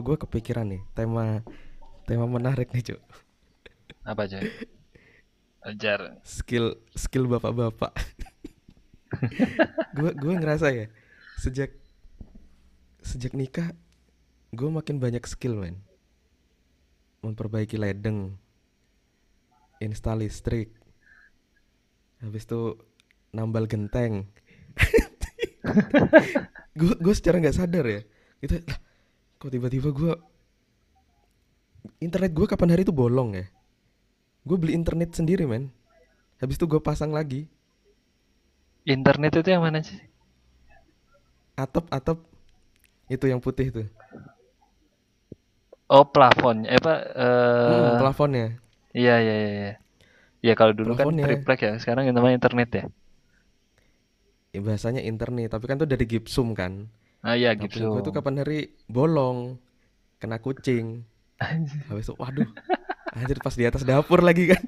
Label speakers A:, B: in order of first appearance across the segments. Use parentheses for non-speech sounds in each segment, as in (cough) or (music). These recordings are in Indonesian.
A: gue gue kepikiran nih tema tema menarik nih cuk
B: Apa coy? Ajar.
A: skill skill bapak-bapak gue gue ngerasa ya sejak sejak nikah gue makin banyak skill men memperbaiki ledeng install listrik habis itu nambal genteng (laughs) gue gue secara nggak sadar ya lah kok tiba-tiba gue internet gue kapan hari itu bolong ya gue beli internet sendiri men habis itu gue pasang lagi
B: Internet itu yang mana sih?
A: atap atap itu yang putih tuh
B: Oh, plafon. Eh, apa?
A: Hmm,
B: Eh,
A: plafonnya
B: iya, iya, iya. iya. Ya kalau dulu kan
A: Plafonnya.
B: triplek ya, sekarang yang namanya internet ya.
A: ya, bahasanya internet tapi kan tuh dari gipsum kan
B: Ah iya,
A: Nah, punya
B: gitu.
A: gue tuh kapan hari bolong kena kucing. Habis itu waduh anjir pas di atas dapur lagi kan.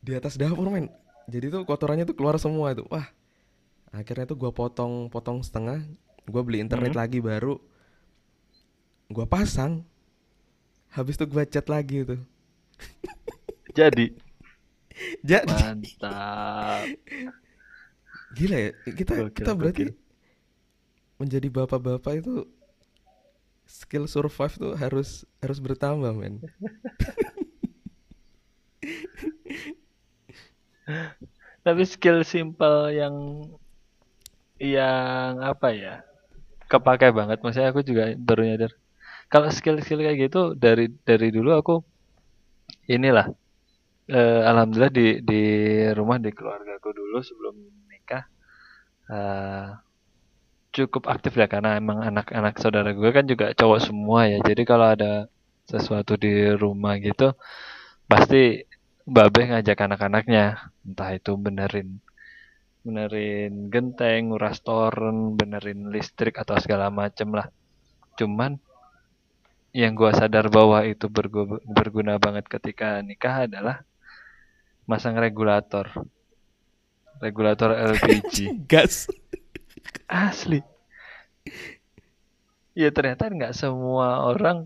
A: Di atas dapur men. Jadi tuh kotorannya tuh keluar semua itu. Wah akhirnya tuh gua potong potong setengah. Gua beli internet
B: Mhm.
A: lagi baru. Gua pasang. Habis itu gua cat lagi tuh
B: Jadi,
A: jadi.
B: Mantap.
A: gila ya kita
B: Gokil,
A: kita berarti
B: gokil.
A: Menjadi bapak-bapak itu skill survive tuh harus harus bertambah men (laughs)
B: Tapi skill simple yang yang apa ya? Kepakai banget. Maksudnya aku juga baru nyadar. Kalau skill-skill kayak gitu dari dari dulu aku inilah eh, alhamdulillah di di rumah di keluarga aku dulu sebelum nikah eh, cukup aktif ya karena emang anak-anak saudara gue kan juga cowok semua ya. Jadi kalau ada sesuatu di rumah gitu pasti Babe ngajak anak-anaknya entah itu benerin benerin genteng, nguras toren, benerin listrik atau segala macem lah. Cuman yang gua sadar bahwa itu bergu- berguna banget ketika nikah adalah masang regulator. Regulator LPG. (laughs)
A: gas
B: Asli. Ya ternyata nggak semua orang,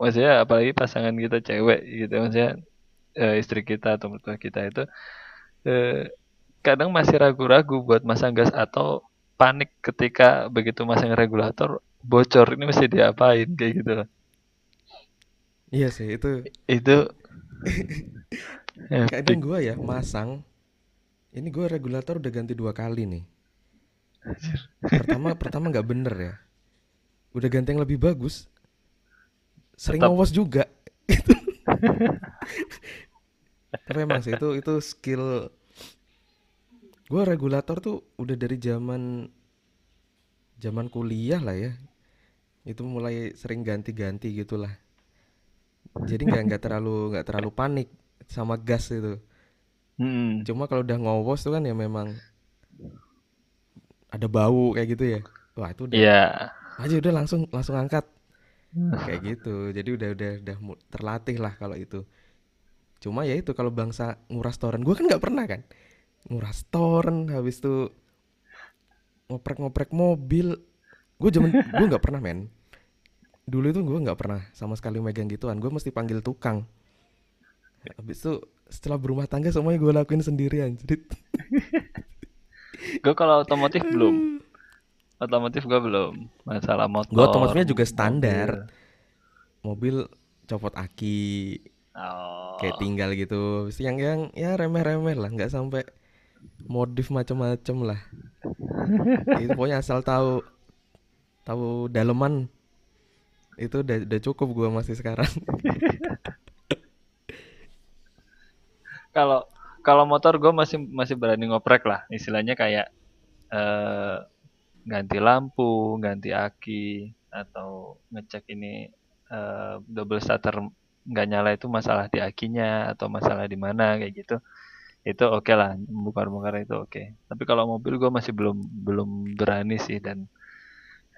B: maksudnya apalagi pasangan kita cewek gitu, maksudnya eh, istri kita atau mertua kita itu eh, kadang masih ragu-ragu buat masang gas atau panik ketika begitu masang regulator bocor ini mesti diapain kayak gitu loh.
A: iya sih itu
B: Itu (laughs)
A: kadang gua ya masang ini gua regulator udah ganti dua kali nih pertama pertama nggak bener ya. Udah ganti yang lebih bagus sering
B: Tetap.
A: ngowos juga. (laughs) Tapi emang sih itu itu skill gua regulator tuh udah dari zaman zaman kuliah lah ya. Itu mulai sering ganti-ganti gitulah. Jadi nggak nggak terlalu nggak terlalu panik sama gas itu.
B: Hmm.
A: cuma kalau udah ngowos tuh kan ya memang ada bau kayak gitu ya? Wah itu udah
B: Iya.
A: aja udah langsung langsung angkat. Kayak gitu. Jadi udah udah udah terlatih lah kalau itu. Cuma ya itu kalau bangsa nguras toren. Gue kan nggak pernah kan? Nguras toren habis itu ngoprek-ngoprek mobil. Gue zaman (laughs) gue nggak pernah men. Dulu itu gue nggak pernah sama sekali megang gituan. Gue mesti panggil tukang. Habis itu setelah berumah tangga semuanya gue lakuin sendirian jadi (laughs)
B: Gue kalau otomotif belum. Otomotif gue belum. Masalah motor.
A: gue otomotifnya juga standar
B: mobil.
A: mobil copot aki
B: Oh.
A: kayak tinggal gitu yang yang ya remeh-remeh lah nggak sampai modif macam-macam lah (laughs) itu pokoknya asal tahu tahu daleman itu udah, udah cukup gua masih sekarang (laughs)
B: Kalau kalau motor gue masih masih berani ngoprek lah. Istilahnya kayak eh ganti lampu, ganti aki atau ngecek ini eh, double starter nggak nyala itu masalah di akinya atau masalah di mana kayak gitu. Itu oke lah, bongkar-bongkar itu oke. Tapi kalau mobil gue masih belum belum berani sih dan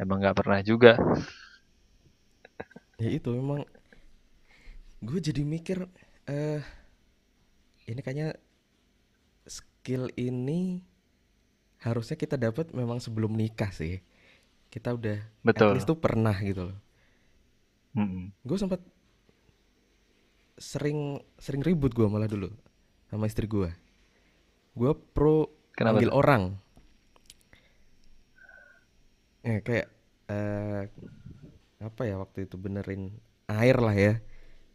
B: emang nggak pernah juga.
A: ya itu memang gue jadi mikir eh ini kayaknya skill ini harusnya kita dapat memang sebelum nikah sih. Kita udah at
B: betul.
A: least tuh pernah gitu loh.
B: Mm-mm.
A: gue sempat sering sering ribut gue malah dulu sama istri gue gue pro
B: Kenapa
A: manggil
B: tuh?
A: orang. Ya kayak eh, apa ya waktu itu benerin air lah ya.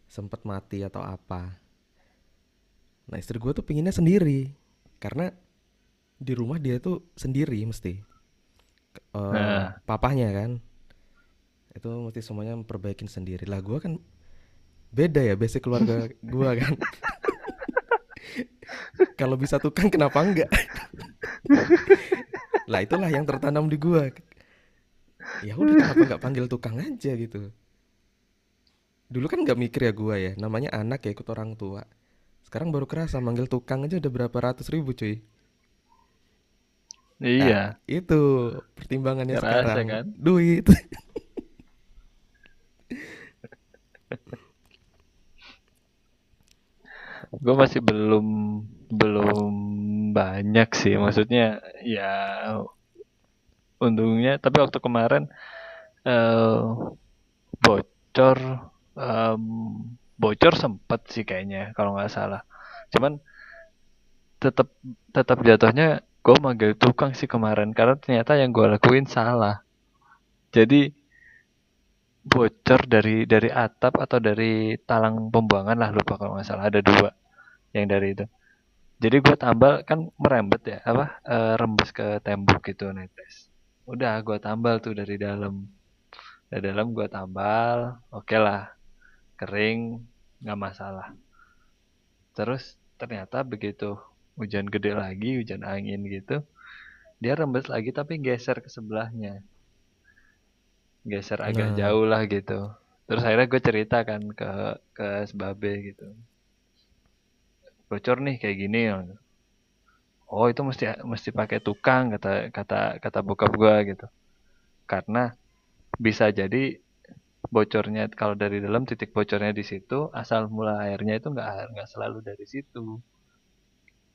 A: Sempat mati atau apa. Nah istri gue tuh pinginnya sendiri karena di rumah dia tuh sendiri mesti. Eh,
B: Nah,
A: papahnya kan. Itu mesti semuanya memperbaikin sendiri. Lah gue kan beda ya basic keluarga (laughs) gue kan. Kalau bisa tukang kenapa enggak? (laughs) Lah itulah yang tertanam di gue ya udah kenapa nggak panggil tukang aja gitu? Dulu kan nggak mikir ya gue ya namanya anak ya ikut orang tua sekarang baru kerasa manggil tukang aja udah berapa ratus ribu cuy nah
B: iya,
A: itu pertimbangannya
B: kerasa
A: sekarang
B: kan?
A: duit (laughs)
B: Gue masih belum belum banyak sih. Maksudnya ya untungnya. Tapi waktu kemarin eh bocor, em, bocor sempet sih kayaknya kalau nggak salah. Cuman tetap tetap jatuhnya gue manggil tukang sih kemarin karena ternyata yang gue lakuin salah. Jadi bocor dari dari atap atau dari talang pembuangan lah lupa kalau nggak salah ada dua yang dari itu. Jadi gue tambal kan merembet ya apa eh, rembes ke tembok gitu netes. Udah gue tambal tuh dari dalam. Dari dalam gue tambal, oke lah kering nggak masalah. Terus ternyata begitu hujan gede lagi, hujan angin gitu, dia rembes lagi tapi geser ke sebelahnya, geser agak
A: nah
B: jauh lah gitu. Terus akhirnya gue cerita kan ke ke Sebabe gitu, bocor nih kayak gini. Oh itu mesti mesti pakai tukang kata kata kata bokap gue gitu. Karena bisa jadi bocornya kalau dari dalam titik bocornya di situ, asal mula airnya itu nggak nggak selalu dari situ.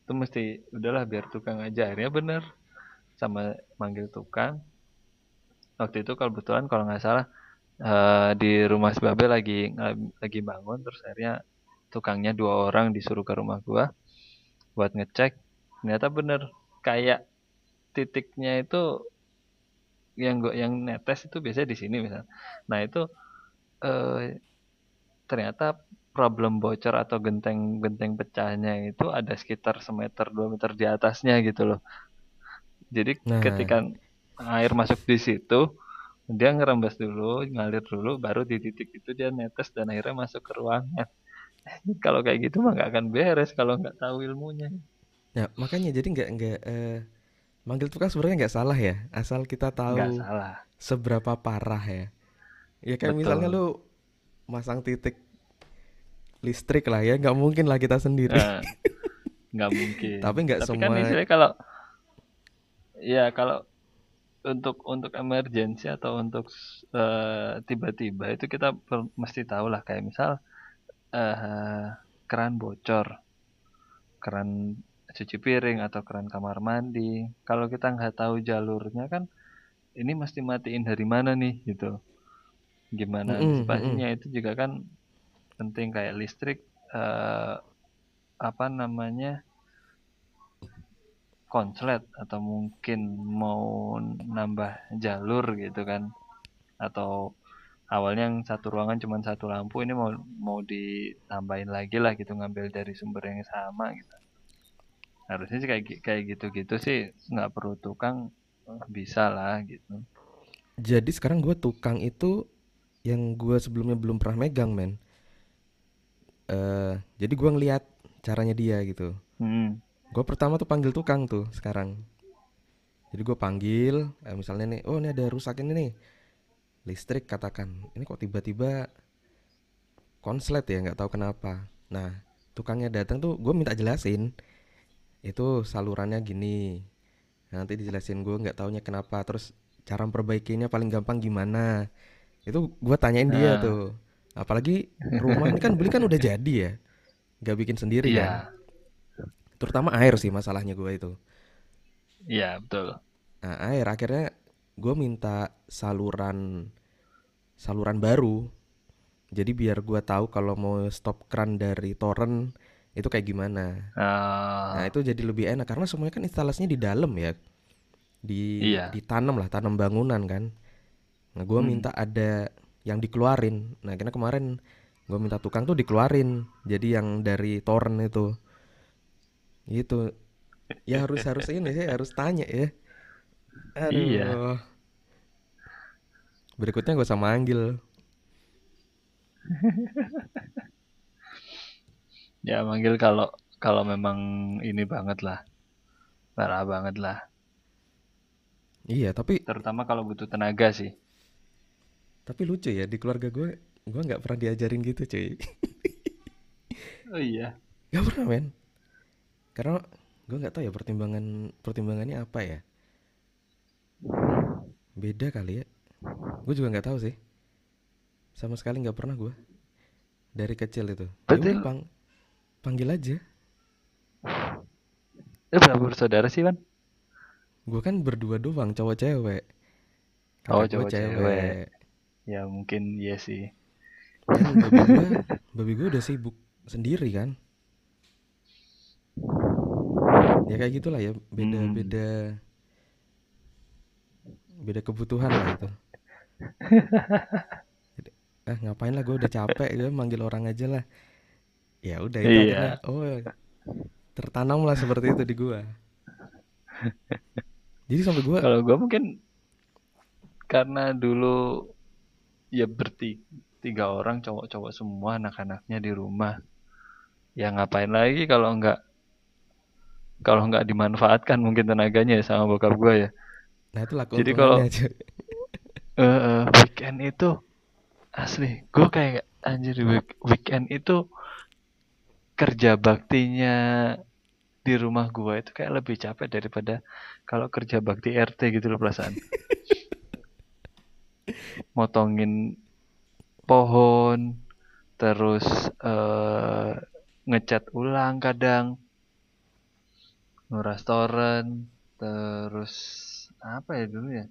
B: Itu mesti udahlah biar tukang aja. Akhirnya bener sama manggil tukang. Waktu itu kalau kebetulan kalau nggak salah eh, di rumah Sebabe lagi lagi bangun terus akhirnya tukangnya dua orang disuruh ke rumah gua buat ngecek. Ternyata bener kayak titiknya itu yang gua yang netes itu biasanya di sini misal. Nah itu eh, ternyata problem bocor atau genteng-genteng pecahnya itu ada sekitar semeter dua meter di atasnya gitu loh. Jadi
A: nah
B: ketika air masuk di situ, dia ngerembes dulu, ngalir dulu, baru di titik itu dia netes dan akhirnya masuk ke ruangan. (laughs) Kalau kayak gitu mah nggak akan beres kalau nggak tahu ilmunya.
A: ya makanya jadi nggak nggak eh, manggil tukang sebenarnya nggak salah ya asal kita tahu
B: salah,
A: seberapa parah ya ya kayak misalnya
B: betul.
A: lu masang titik listrik lah ya nggak mungkin lah kita sendiri
B: Nah, (laughs) nggak mungkin.
A: tapi nggak
B: kan
A: semua
B: istilahnya kalau ya kalau untuk untuk emergency atau untuk eh, tiba-tiba itu kita per- mesti tahu lah kayak misal eh keran bocor, keran cuci piring atau keran kamar mandi. Kalau kita nggak tahu jalurnya kan ini mesti matiin dari mana nih gitu. Gimana
A: Mm-mm, mm-mm.
B: antisipasinya itu juga kan penting kayak listrik eh, apa namanya konslet atau mungkin mau nambah jalur gitu kan atau awalnya yang satu ruangan cuma satu lampu ini mau mau ditambahin lagi lah gitu ngambil dari sumber yang sama gitu harusnya sih kayak kayak gitu-gitu sih nggak perlu tukang bisa lah gitu.
A: Jadi sekarang gue tukang itu yang gue sebelumnya belum pernah megang men. Eh jadi gue ngeliat caranya dia gitu.
B: Hmm.
A: gue pertama tuh panggil tukang tuh sekarang. Jadi gue panggil eh, misalnya nih oh ini ada rusak ini nih. Listrik katakan ini kok tiba-tiba konslet ya nggak tahu kenapa. Nah tukangnya datang tuh gue minta jelasin itu salurannya gini. Nanti dijelasin gue nggak taunya kenapa. Terus cara memperbaikinya paling gampang gimana? Itu gue tanyain dia
B: nah
A: tuh. Apalagi rumah ini kan beli kan udah jadi ya. Nggak bikin sendiri kan.
B: Iya
A: terutama air sih masalahnya gue itu.
B: Iya betul.
A: Nah air. Akhirnya gue minta saluran saluran baru. Jadi biar gue tahu kalau mau stop keran dari torrent itu kayak gimana? Nah
B: Ah,
A: itu jadi lebih enak karena semuanya kan instalasinya di dalam ya. Di
B: iya.
A: ditanam lah tanam bangunan kan. Nah gue
B: Hmm.
A: minta ada yang dikeluarin. Nah karena kemarin gue minta tukang tuh dikeluarin. Jadi yang dari torrent itu. Gitu. Ya harus harus ini sih harus tanya ya.
B: Iya.
A: aduh berikutnya gue sama manggil (laughs)
B: Ya manggil kalau kalau memang ini banget lah, parah banget lah.
A: iya tapi
B: Terutama kalau butuh tenaga sih.
A: tapi lucu ya di keluarga gue gue nggak pernah diajarin gitu cuy. (laughs)
B: Oh iya.
A: nggak pernah men. Karena gue nggak tahu ya pertimbangan pertimbangannya apa ya. Beda kali ya. Gue juga nggak tahu sih. Sama sekali nggak pernah gue dari kecil itu. Ya udah pang panggil aja
B: lu berapa bersaudara sih, Wan?
A: gue kan berdua doang cowok cewek
B: Oh,
A: kakak gue
B: cowok cewek.
A: cewek
B: Ya mungkin iya sih.
A: kan babi gue babi gue udah sibuk sendiri kan ya kayak gitulah ya beda
B: Hmm.
A: beda kebutuhan lah itu ah (laughs) ngapain lah gue udah capek gue manggil orang aja lah ya udah itu akhirnya
B: Iya.
A: oh tertanam lah seperti itu di gua jadi sampai gua
B: Kalau gua mungkin karena dulu ya bertiga tiga orang cowok-cowok semua anak-anaknya di rumah. Ya ngapain lagi kalau nggak kalau nggak dimanfaatkan mungkin tenaganya ya sama bokap gua ya.
A: nah itulah
B: Jadi kalau (laughs) eh, weekend itu asli gue kayak anjir week- weekend itu kerja baktinya di rumah gua itu kayak lebih capek daripada kalau kerja bakti RT gitu loh perasaan. (laughs) Motongin pohon, terus eh, ngecat ulang kadang, nguras toren, terus apa ya dulu ya?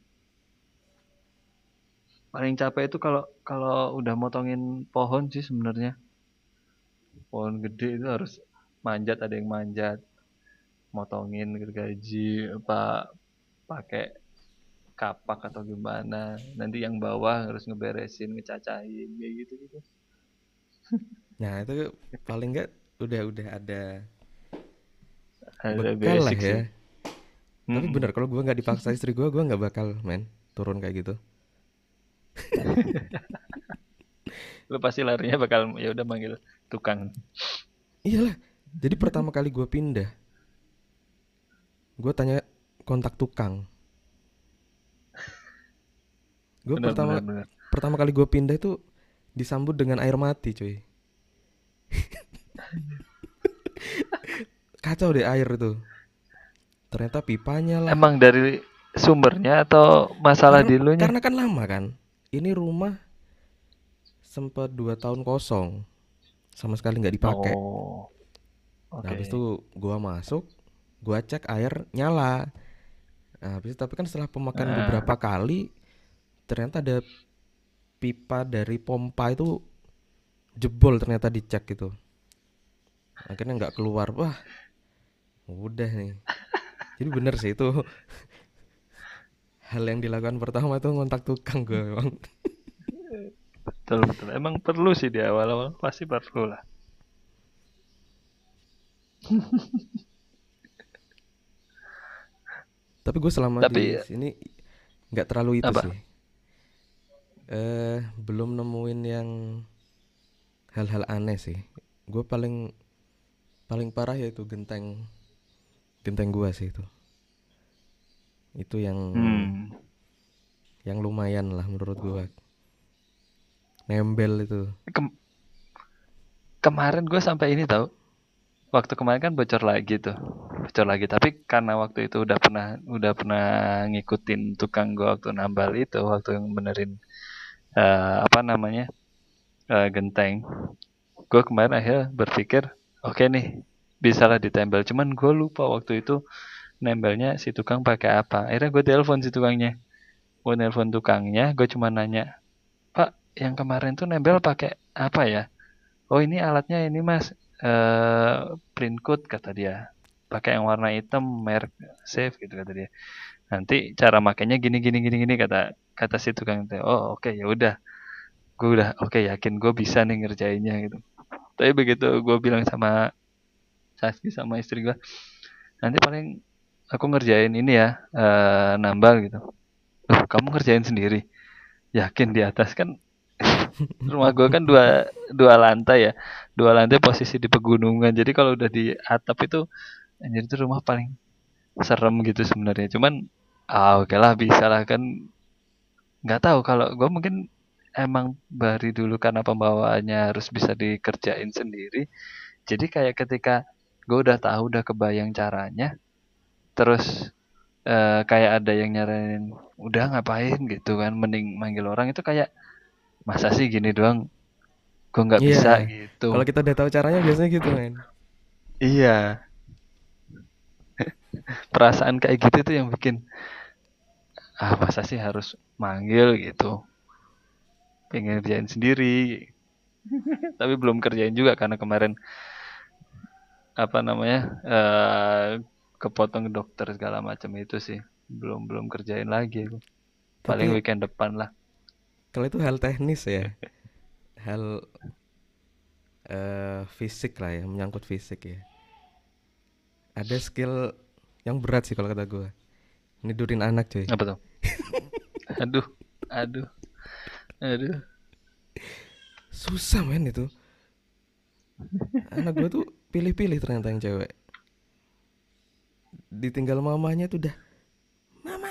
B: Paling capek itu kalau kalau udah motongin pohon sih sebenarnya. Pohon gede itu harus manjat, ada yang manjat, motongin gergaji apa pakai kapak atau gimana. Nanti yang bawah harus ngeberesin, ngecacahin kayak gitu gitu.
A: nah itu paling enggak udah udah ada
B: Ada
A: bekal lah
B: basic sih.
A: ya tapi bener kalau gua nggak dipaksa istri gua gua nggak bakal men turun kayak gitu (laughs)
B: Lu pasti larinya bakal ya udah manggil tukang.
A: iyalah jadi pertama kali gua pindah gua tanya kontak tukang. Gua
B: Bener
A: pertama
B: bener bener.
A: pertama kali gua pindah itu disambut dengan air mati cuy. (laughs) Kacau deh air itu ternyata pipanya lah.
B: Emang dari sumbernya atau masalah
A: karena
B: di lu
A: karena kan lama kan ini rumah sempat dua tahun kosong. Sama sekali nggak dipakai.
B: Oh,
A: nah
B: oke.
A: habis itu gua masuk gua cek air nyala. Nah, habis itu, tapi kan setelah pemakaian
B: Ah,
A: beberapa kali ternyata ada pipa dari pompa itu jebol ternyata dicek gitu. Akhirnya nggak keluar. Wah udah nih. Jadi bener sih itu. (laughs) Hal yang dilakukan pertama itu ngontak tukang gue (laughs)
B: betul betul. Emang perlu sih di awal-awal pasti perlu lah. (laughs)
A: tapi gue selama
B: Tapi
A: di sini nggak terlalu itu
B: apa?
A: sih eh belum nemuin yang hal-hal aneh sih gue paling paling parah yaitu genteng genteng gua sih itu itu yang
B: Hmm.
A: yang lumayan lah menurut gua nembel itu
B: Kem- kemarin gue sampai ini tahu. Waktu kemarin kan bocor lagi tuh. Bocor lagi, tapi karena waktu itu udah pernah udah pernah ngikutin tukang gue waktu nambal itu, waktu yang benerin eh, apa namanya? eh, genteng. Gue kemarin akhirnya berpikir, oke nih, bisalah ditempel. Cuman gue lupa waktu itu nempelnya si tukang pakai apa. Akhirnya gue telepon si tukangnya. gue nelpon tukangnya gue cuma nanya yang kemarin tuh nempel pakai apa ya? Oh ini alatnya ini mas. Eh print code kata dia. Pakai yang warna hitam merek safe gitu kata dia. Nanti cara makainya gini gini gini gini kata kata si tukang itu. Oh oke okay, ya udah. Gue udah oke okay, yakin gue bisa nih ngerjainnya gitu. Tapi begitu gue bilang sama Saski sama istri gue nanti paling aku ngerjain ini ya uh, nambal gitu. Loh, kamu ngerjain sendiri? Yakin di atas. Kan rumah gue kan dua dua lantai ya. Dua lantai posisi di pegunungan. Jadi kalau udah di atap itu anjir itu rumah paling serem gitu sebenarnya. Cuman ah oke lah bisa lah kan. Nggak tahu kalau gue mungkin emang dari dulu karena pembawaannya harus bisa dikerjain sendiri. Jadi kayak ketika gue udah tahu udah kebayang caranya terus uh, kayak ada yang nyaranin udah ngapain? gitu kan. Mending manggil orang. Itu kayak masa sih gini doang? Gue nggak yeah. bisa gitu.
A: Kalau kita udah tahu caranya biasanya gitu kan
B: iya. (laughs) Perasaan kayak gitu tuh yang bikin ah masa sih harus manggil gitu? Pengen kerjain sendiri. Tapi belum kerjain juga karena kemarin apa namanya uh, kepotong dokter segala macam itu sih. Belum belum kerjain lagi paling tapi, weekend depan lah
A: kalau itu hal teknis ya. (laughs) Hal uh, fisik lah ya menyangkut fisik ya. Ada skill yang berat sih kalau kata gue nidurin anak cuy.
B: Apa tuh? (laughs) Aduh aduh aduh.
A: Susah men itu. Anak gue tuh pilih-pilih ternyata yang cewek. Ditinggal mamanya tuh udah mama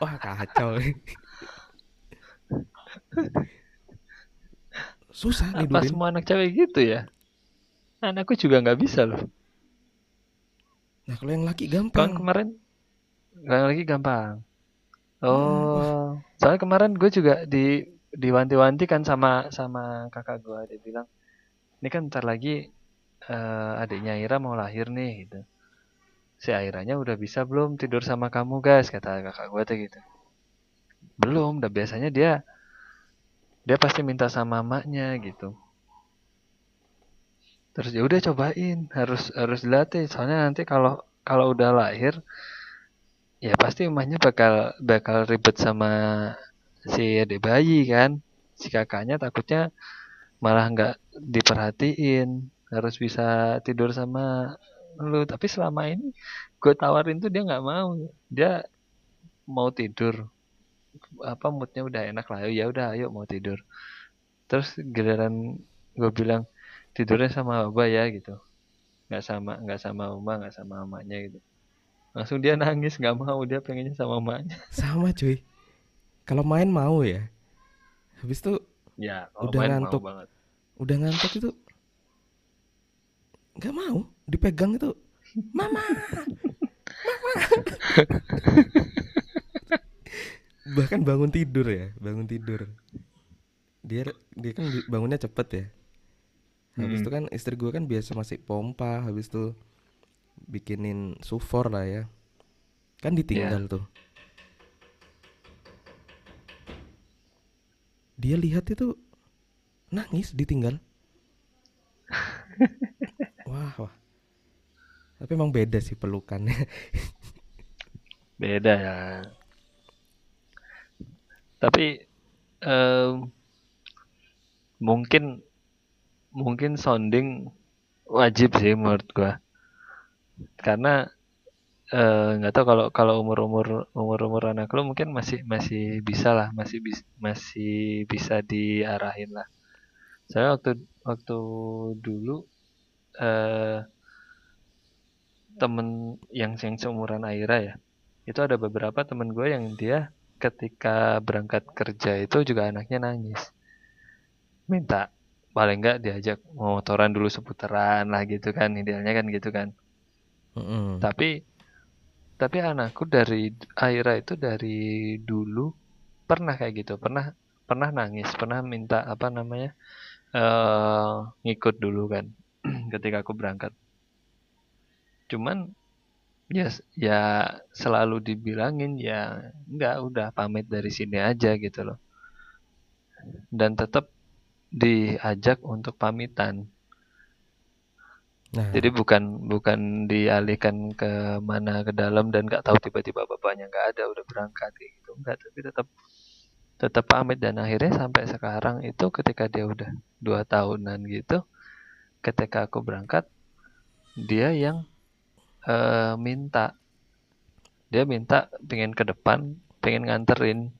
A: wah kacau. Susah
B: nih apa semua anak cewek gitu ya anakku juga nggak bisa loh.
A: Nah kalau yang laki gampang.
B: Kan kemarin nggak lagi gampang. Oh. Hmm. soalnya kemarin gue juga di diwanti-wanti kan sama sama kakak gue dia bilang ini kan ntar lagi uh, adiknya Ira mau lahir nih gitu si Airanya udah bisa belum tidur sama kamu guys? Kata kakak gue tuh gitu. Belum udah biasanya dia dia pasti minta sama mamanya gitu. Terus ya udah cobain harus harus dilatih. Soalnya nanti kalau kalau udah lahir ya pasti emaknya bakal bakal ribet sama si adik bayi kan? Si kakaknya takutnya malah nggak diperhatiin harus bisa tidur sama lu. Tapi selama ini gue tawarin tuh dia nggak mau. Dia mau tidur. Apa moodnya udah enak lah. Ya udah ayo mau tidur. Terus giliran gue bilang tidurnya sama abah ya gitu. Nggak sama nggak sama uma nggak sama mamanya gitu. Langsung dia nangis nggak mau. Dia pengennya sama mamanya (laughs)
A: sama cuy. Kalau main mau ya. Habis itu
B: ya
A: udah ngantuk. udah ngantuk itu nggak mau dipegang itu mama mama. (laughs) Bahkan bangun tidur ya bangun tidur. Dia dia kan bangunnya cepet ya. Habis hmm. itu kan istri gue kan biasa masih pompa habis itu bikinin sufor lah ya. Kan ditinggal yeah. tuh. Dia lihat itu nangis ditinggal. (laughs) Wah wah tapi emang beda sih pelukannya.
B: Beda ya. Tapi um, mungkin mungkin sounding wajib sih menurut gua. Karena eh, nggak uh, tahu kalau kalau umur umur umur umur anak lo mungkin masih masih bisa lah masih bis, masih bisa diarahin lah. Saya waktu waktu dulu uh, temen yang yang seumuran Aira ya itu ada beberapa temen gue yang dia ketika berangkat kerja itu juga anaknya nangis minta paling nggak diajak motoran dulu seputaran lah gitu kan idealnya kan gitu kan Mm-hmm. Tapi tapi anakku dari Aira itu dari dulu pernah kayak gitu, pernah pernah nangis, pernah minta apa namanya uh, ngikut dulu kan (clears throat) ketika aku berangkat. Cuman ya ya selalu dibilangin ya enggak udah pamit dari sini aja gitu loh. Dan tetap diajak untuk pamitan.
A: Nah,
B: jadi bukan bukan dialihkan ke mana ke dalam dan nggak tahu tiba-tiba bapaknya nggak ada udah berangkat kayak gitu. Enggak tapi tetap tetap pamit. Dan akhirnya sampai sekarang itu ketika dia udah dua tahunan gitu ketika aku berangkat dia yang uh, minta. Dia minta pengen ke depan pengen nganterin.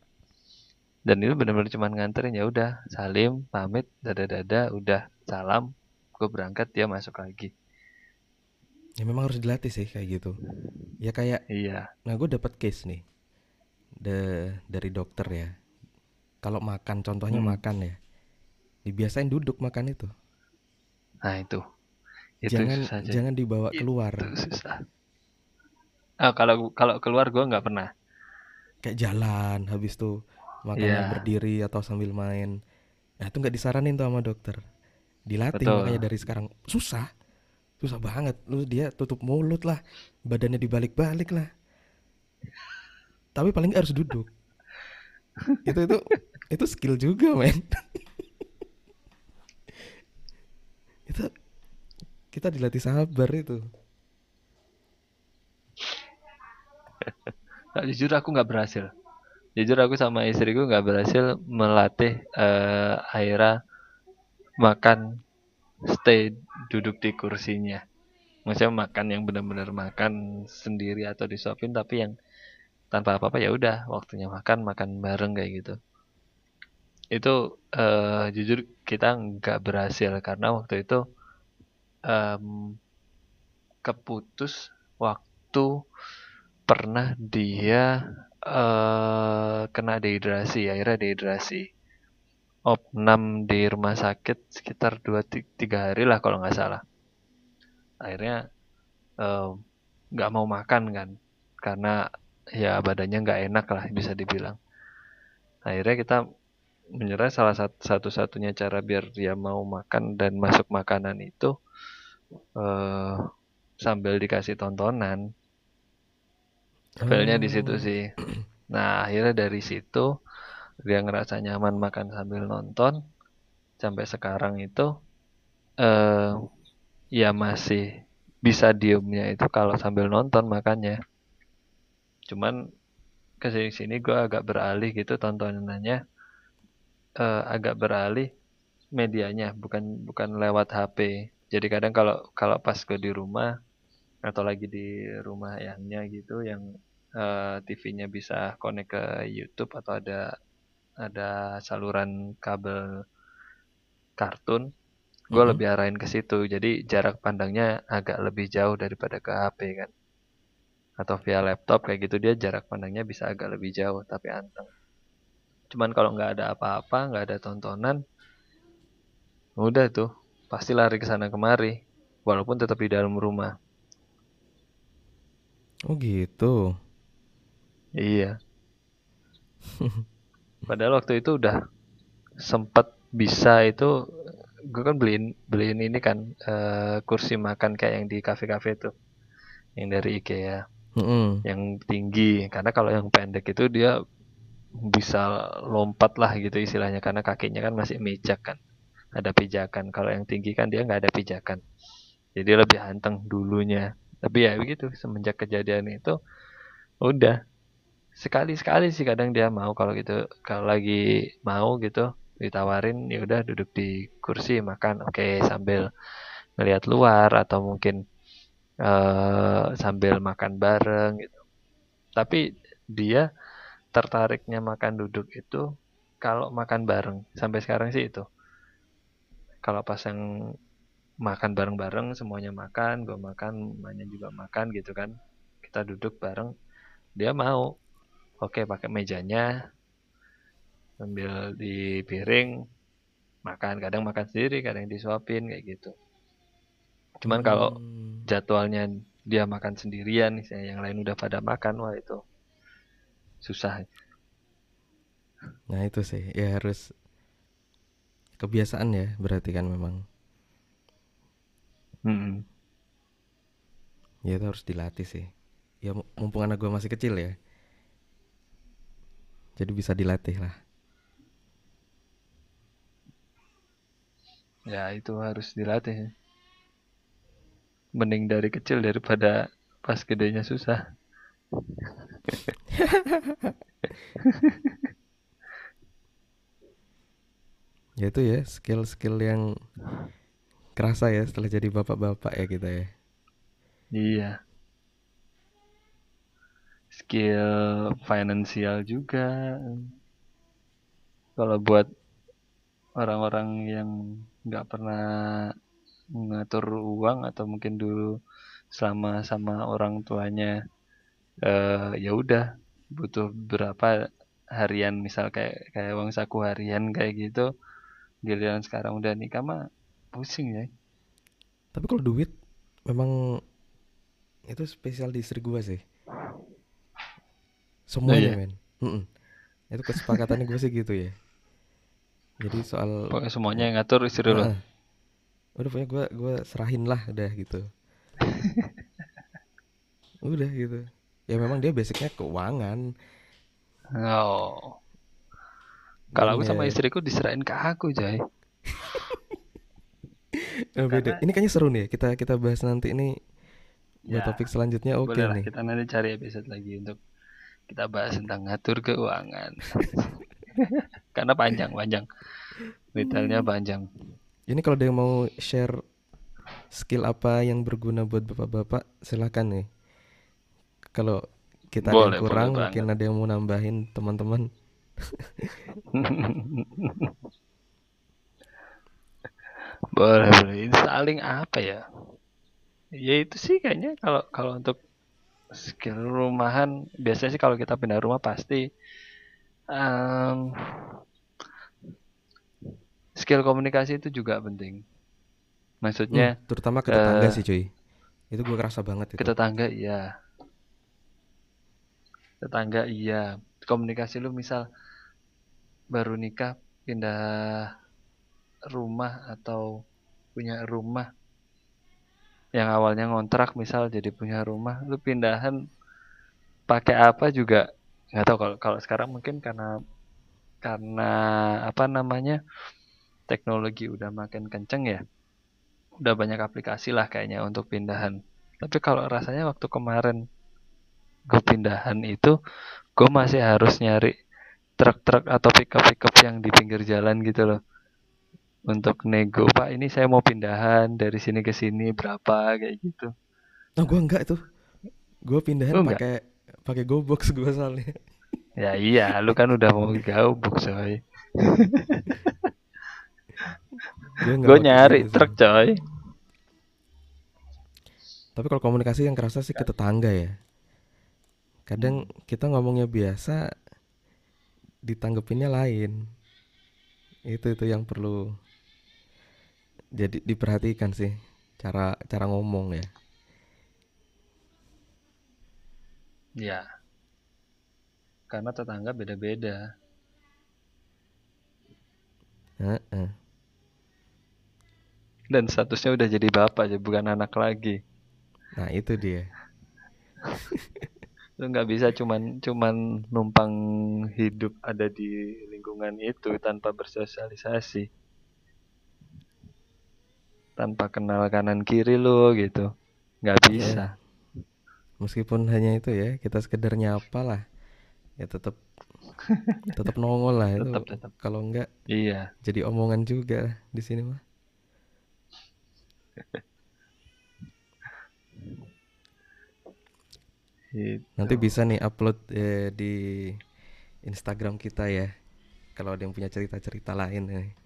B: Dan itu benar-benar cuma nganterin ya udah. Salim pamit dada dada udah. Salam gue berangkat dia masuk lagi.
A: Ya memang harus dilatih sih kayak gitu. Ya kayak
B: iya.
A: Nah gue dapat case nih. De dari dokter ya. Kalau makan contohnya
B: Hmm.
A: makan ya. Dibiasain duduk makan itu.
B: Nah itu itu
A: jangan
B: susah
A: jangan dibawa keluar.
B: itu susah. Ah kalau kalau keluar gue nggak pernah.
A: Kayak jalan habis tuh makannya
B: Iya.
A: berdiri atau sambil main. Nah itu nggak disaranin tuh sama dokter. Dilatih
B: Betul.
A: makanya dari sekarang. Susah. Susah banget. Lu dia tutup mulut lah. Badannya dibalik-balik lah. Tapi paling nggak harus duduk. Itu itu itu skill juga men. (laughs) Itu kita dilatih sabar itu (laughs)
B: Nah, jujur aku nggak berhasil. Jujur aku sama istriku nggak berhasil melatih eh Aira makan stay duduk di kursinya. Maksudnya makan yang benar-benar makan sendiri atau disuapin tapi yang tanpa apa-apa ya udah waktunya makan makan bareng kayak gitu. Itu eh jujur kita nggak berhasil karena waktu itu em, keputus waktu pernah dia eh kena dehidrasi, akhirnya dehidrasi. Opnam di rumah sakit sekitar 2-3 hari lah kalau nggak salah. Akhirnya nggak mau makan kan, karena ya badannya nggak enak lah bisa dibilang. Akhirnya kita menyerah salah satu satu-satunya cara biar dia mau makan dan masuk makanan itu eh sambil dikasih tontonan. Failnya di situ
A: Oh.
B: sih. Nah, akhirnya dari situ dia ngerasa nyaman makan sambil nonton. Sampai sekarang itu eh ya masih bisa diemnya itu kalau sambil nonton makannya. Cuman ke sini gue agak beralih gitu tontonannya eh, agak beralih medianya bukan bukan lewat HP. Jadi kadang kalau kalau pas gue di rumah atau lagi di rumah ayahnya gitu yang eh, TV-nya bisa connect ke YouTube atau ada ada saluran kabel kartun, gue
A: Mhm.
B: lebih arahin ke situ. Jadi jarak pandangnya agak lebih jauh daripada ke HP kan. Atau via laptop kayak gitu dia jarak pandangnya bisa agak lebih jauh tapi anteng. Cuman kalau nggak ada apa-apa, nggak ada tontonan, udah tuh pasti lari ke sana kemari. Walaupun tetap di dalam rumah.
A: Oh gitu.
B: Iya. (laughs) Padahal waktu itu udah sempat bisa itu gue kan beliin beliin ini kan eh, kursi makan kayak yang di kafe-kafe tuh yang dari IKEA
A: Mm-mm.
B: yang tinggi karena kalau yang pendek itu dia bisa lompat lah gitu istilahnya karena kakinya kan masih mijak kan ada pijakan. Kalau yang tinggi kan dia nggak ada pijakan. Jadi lebih anteng dulunya. Tapi ya begitu semenjak kejadian itu udah. Sekali-sekali sih kadang dia mau. Kalau gitu kalau lagi mau gitu ditawarin ya udah duduk di kursi makan. Oke sambil ngelihat luar atau mungkin eh, sambil makan bareng gitu. Tapi dia tertariknya makan duduk itu kalau makan bareng. Sampai sekarang sih itu kalau pas yang makan bareng-bareng semuanya makan gue makan mamanya juga makan gitu kan. Kita duduk bareng dia mau. Oke pakai mejanya sambil di piring makan. Kadang makan sendiri kadang disuapin kayak gitu. Cuman kalau
A: Hmm.
B: jadwalnya dia makan sendirian misalnya yang lain udah pada makan wah itu susah.
A: Nah itu sih. Ya harus kebiasaan ya berarti kan memang.
B: Mm-mm.
A: ya itu harus dilatih sih. ya mumpung anak gue masih kecil ya. Jadi bisa dilatih lah.
B: Ya itu harus dilatih. Mending dari kecil daripada pas gedenya susah (laughs)
A: ya itu ya skill-skill yang kerasa ya setelah jadi bapak-bapak ya kita ya.
B: Iya. Skill finansial juga. Kalau buat orang-orang yang nggak pernah mengatur uang atau mungkin dulu selama sama orang tuanya eh, ya udah butuh berapa harian misal kayak kayak uang saku harian kayak gitu giliran sekarang udah nikah mah pusing ya.
A: Tapi kalau duit memang itu spesial di istri gue sih. Semuanya
B: iya?
A: men. Mm-mm. itu kesepakatannya gue sih gitu ya. Jadi soal
B: pokoknya semuanya yang ngatur istri lo
A: Heeh. udah pokoknya gue gue serahin lah udah gitu. (laughs) Udah gitu. Ya memang dia basicnya keuangan.
B: Oh kalau aku sama istriku diserahin ke aku Jay
A: eh, (laughs) beda.
B: Karena
A: ini kayaknya seru nih. Ya, kita kita bahas nanti ini buat
B: ya
A: topik selanjutnya. Oke
B: boleh lah
A: nih.
B: kita nanti cari episode lagi untuk kita bahas tentang ngatur keuangan. (laughs) Karena panjang panjang. Detailnya panjang.
A: Ini kalau ada yang mau share skill apa yang berguna buat bapak-bapak silakan nih. Kalau kita
B: boleh boleh
A: kurang
B: banget.
A: mungkin ada yang mau nambahin teman-teman
B: boleh boleh. Ini saling apa ya? Ya itu sih kayaknya kalau kalau untuk skill rumahan biasanya sih kalau kita pindah rumah pasti em, skill komunikasi itu juga penting.
A: Hmm,
B: maksudnya
A: terutama ke tetangga
B: eh
A: sih cuy. Itu gue kerasa banget
B: ke
A: itu
B: tetangga iya. Tetangga iya. Komunikasi lu misal baru nikah pindah rumah atau punya rumah. Yang awalnya ngontrak misal jadi punya rumah lu pindahan pakai apa juga? Nggak tahu kalau kalau sekarang mungkin karena karena apa namanya teknologi udah makin kenceng ya. Udah banyak aplikasi lah kayaknya untuk pindahan. Tapi kalau rasanya waktu kemarin gue pindahan itu gue masih harus nyari truk-truk atau pickup pickup yang di pinggir jalan gitu loh. Untuk nego pak ini saya mau pindahan dari sini ke sini berapa? Kayak gitu.
A: Nah gue enggak tuh. Gue pindahan pakai pakai GoBox gue soalnya.
B: Ya iya lu kan udah mau gabuk coy.
A: Gue
B: nyari truk coy.
A: Tapi kalau komunikasi yang kerasa sih ke tetangga ya. Kadang kita ngomongnya biasa ditanggepinnya lain. Itu itu yang perlu jadi diperhatikan sih cara cara ngomong ya.
B: Ya. Karena tetangga beda-beda.
A: Heeh.
B: dan statusnya udah jadi bapak aja bukan anak lagi.
A: Nah itu dia (laughs)
B: lu nggak bisa cuman cuman numpang hidup ada di lingkungan itu tanpa bersosialisasi. Tanpa kenal kanan kiri lu gitu. Nggak
A: ya
B: bisa.
A: Meskipun hanya itu ya kita sekedar nyapa lah. Ya tetap tetap nongol lah itu.
B: Tetap tetap
A: kalau enggak
B: iya.
A: jadi omongan juga di sini mah nanti
B: itu
A: bisa nih upload eh, di Instagram kita ya. Kalau ada yang punya cerita-cerita lain nih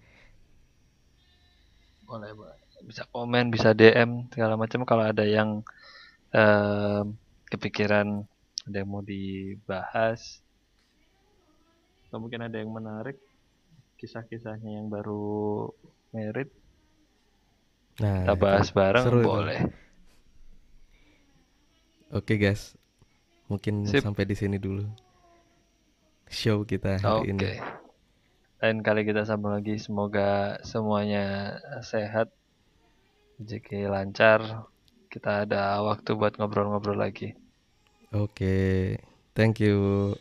B: boleh boleh. Bisa komen bisa DM segala macam. Kalau ada yang em, kepikiran ada yang mau dibahas atau mungkin ada yang menarik kisah-kisahnya yang baru merit
A: nah
B: kita bahas bareng
A: seru itu.
B: boleh.
A: Oke guys mungkin
B: sip.
A: sampai di sini dulu show kita hari ini.
B: Oke lain kali kita sambung lagi. Semoga semuanya sehat. Rezeki lancar. Kita ada waktu buat ngobrol-ngobrol lagi.
A: Oke, thank you.